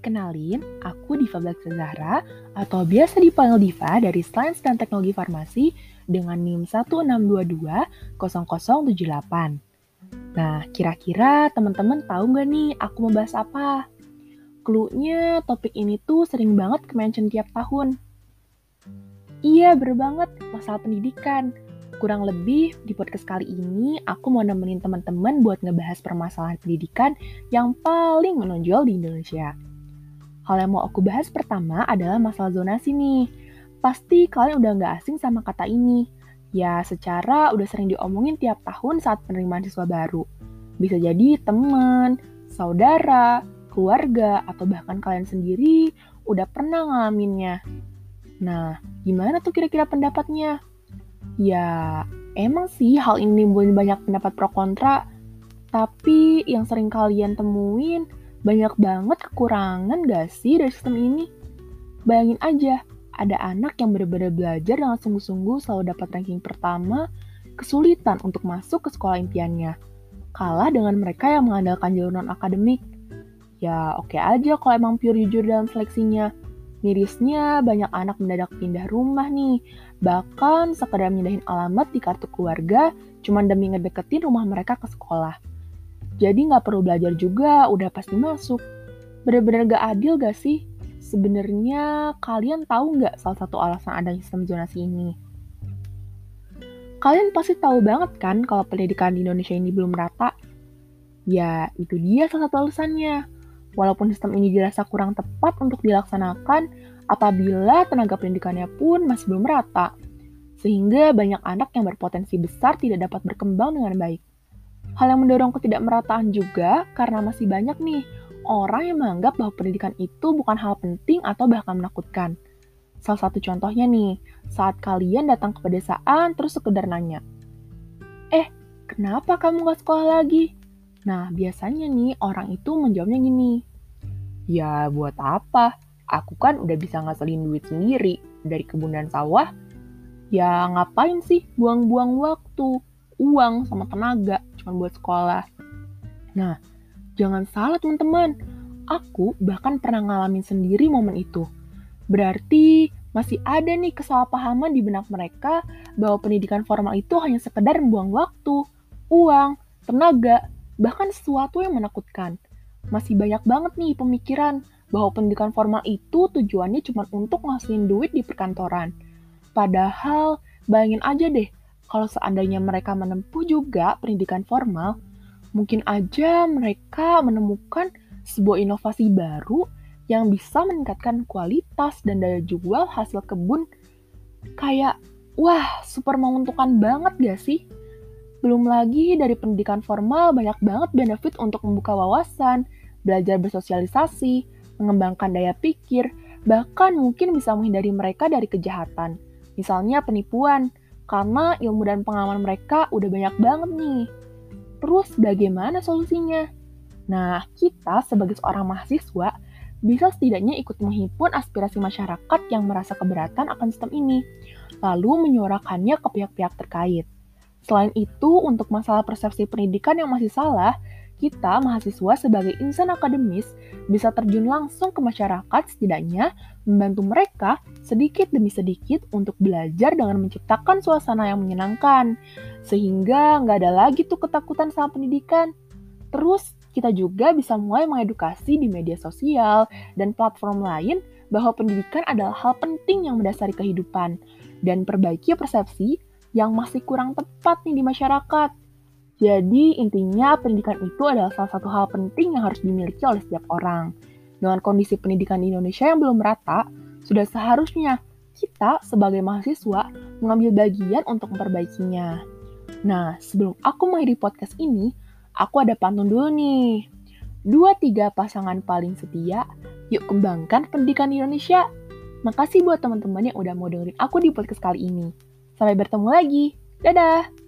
kenalin, aku Diva Black Zahra atau biasa dipanggil Diva dari Sains dan Teknologi Farmasi dengan NIM 1622 0078. Nah, kira-kira teman-teman tahu nggak nih aku mau bahas apa? Clue-nya topik ini tuh sering banget ke-mention tiap tahun. Iya, bener banget, masalah pendidikan. Kurang lebih di podcast kali ini aku mau nemenin teman-teman buat ngebahas permasalahan pendidikan yang paling menonjol di Indonesia. Hal yang mau aku bahas pertama adalah masalah zonasi nih. Pasti kalian udah nggak asing sama kata ini. Ya, secara udah sering diomongin tiap tahun saat penerimaan siswa baru. Bisa jadi teman, saudara, keluarga, atau bahkan kalian sendiri udah pernah ngalaminnya. Nah, gimana tuh kira-kira pendapatnya? Ya, emang sih hal ini banyak pendapat pro kontra, tapi yang sering kalian temuin banyak banget kekurangan gak sih dari sistem ini? Bayangin aja, ada anak yang benar-benar belajar dengan sungguh-sungguh selalu dapat ranking pertama, kesulitan untuk masuk ke sekolah impiannya. Kalah dengan mereka yang mengandalkan jalur non-akademik. Ya oke okay aja kalau emang pure jujur dalam seleksinya. Mirisnya banyak anak mendadak pindah rumah nih. Bahkan sekedar mindahin alamat di kartu keluarga cuma demi ngedeketin rumah mereka ke sekolah. Jadi nggak perlu belajar juga, udah pasti masuk. Bener-bener gak adil gak sih? Sebenarnya kalian tahu nggak salah satu alasan adanya sistem zonasi ini? Kalian pasti tahu banget kan kalau pendidikan di Indonesia ini belum rata? Ya, itu dia salah satu alasannya. Walaupun sistem ini dirasa kurang tepat untuk dilaksanakan apabila tenaga pendidikannya pun masih belum rata, sehingga banyak anak yang berpotensi besar tidak dapat berkembang dengan baik. Hal yang mendorong ketidakmerataan juga karena masih banyak nih orang yang menganggap bahwa pendidikan itu bukan hal penting atau bahkan menakutkan. Salah satu contohnya nih, saat kalian datang ke pedesaan terus sekedar nanya, Eh, kenapa kamu gak sekolah lagi? Nah, biasanya nih orang itu menjawabnya gini, Ya, buat apa? Aku kan udah bisa ngasilin duit sendiri dari kebun dan sawah. Ya, ngapain sih buang-buang waktu, uang, sama tenaga cuma buat sekolah. Nah, jangan salah teman-teman. Aku bahkan pernah ngalamin sendiri momen itu. Berarti masih ada nih kesalahpahaman di benak mereka bahwa pendidikan formal itu hanya sekedar membuang waktu, uang, tenaga, bahkan sesuatu yang menakutkan masih banyak banget nih pemikiran bahwa pendidikan formal itu tujuannya cuma untuk ngasilin duit di perkantoran. Padahal, bayangin aja deh, kalau seandainya mereka menempuh juga pendidikan formal, mungkin aja mereka menemukan sebuah inovasi baru yang bisa meningkatkan kualitas dan daya jual hasil kebun kayak wah super menguntungkan banget gak sih? Belum lagi dari pendidikan formal banyak banget benefit untuk membuka wawasan, belajar bersosialisasi, mengembangkan daya pikir, bahkan mungkin bisa menghindari mereka dari kejahatan. Misalnya penipuan, karena ilmu dan pengalaman mereka udah banyak banget nih. Terus bagaimana solusinya? Nah, kita sebagai seorang mahasiswa bisa setidaknya ikut menghimpun aspirasi masyarakat yang merasa keberatan akan sistem ini, lalu menyuarakannya ke pihak-pihak terkait. Selain itu, untuk masalah persepsi pendidikan yang masih salah, kita mahasiswa sebagai insan akademis bisa terjun langsung ke masyarakat setidaknya membantu mereka sedikit demi sedikit untuk belajar dengan menciptakan suasana yang menyenangkan. Sehingga nggak ada lagi tuh ketakutan sama pendidikan. Terus kita juga bisa mulai mengedukasi di media sosial dan platform lain bahwa pendidikan adalah hal penting yang mendasari kehidupan dan perbaiki persepsi yang masih kurang tepat nih di masyarakat. Jadi intinya pendidikan itu adalah salah satu hal penting yang harus dimiliki oleh setiap orang. Dengan kondisi pendidikan di Indonesia yang belum merata, sudah seharusnya kita sebagai mahasiswa mengambil bagian untuk memperbaikinya. Nah, sebelum aku mengakhiri podcast ini, aku ada pantun dulu nih. Dua tiga pasangan paling setia, yuk kembangkan pendidikan di Indonesia. Makasih buat teman-teman yang udah mau dengerin aku di podcast kali ini. Sampai bertemu lagi. Dadah!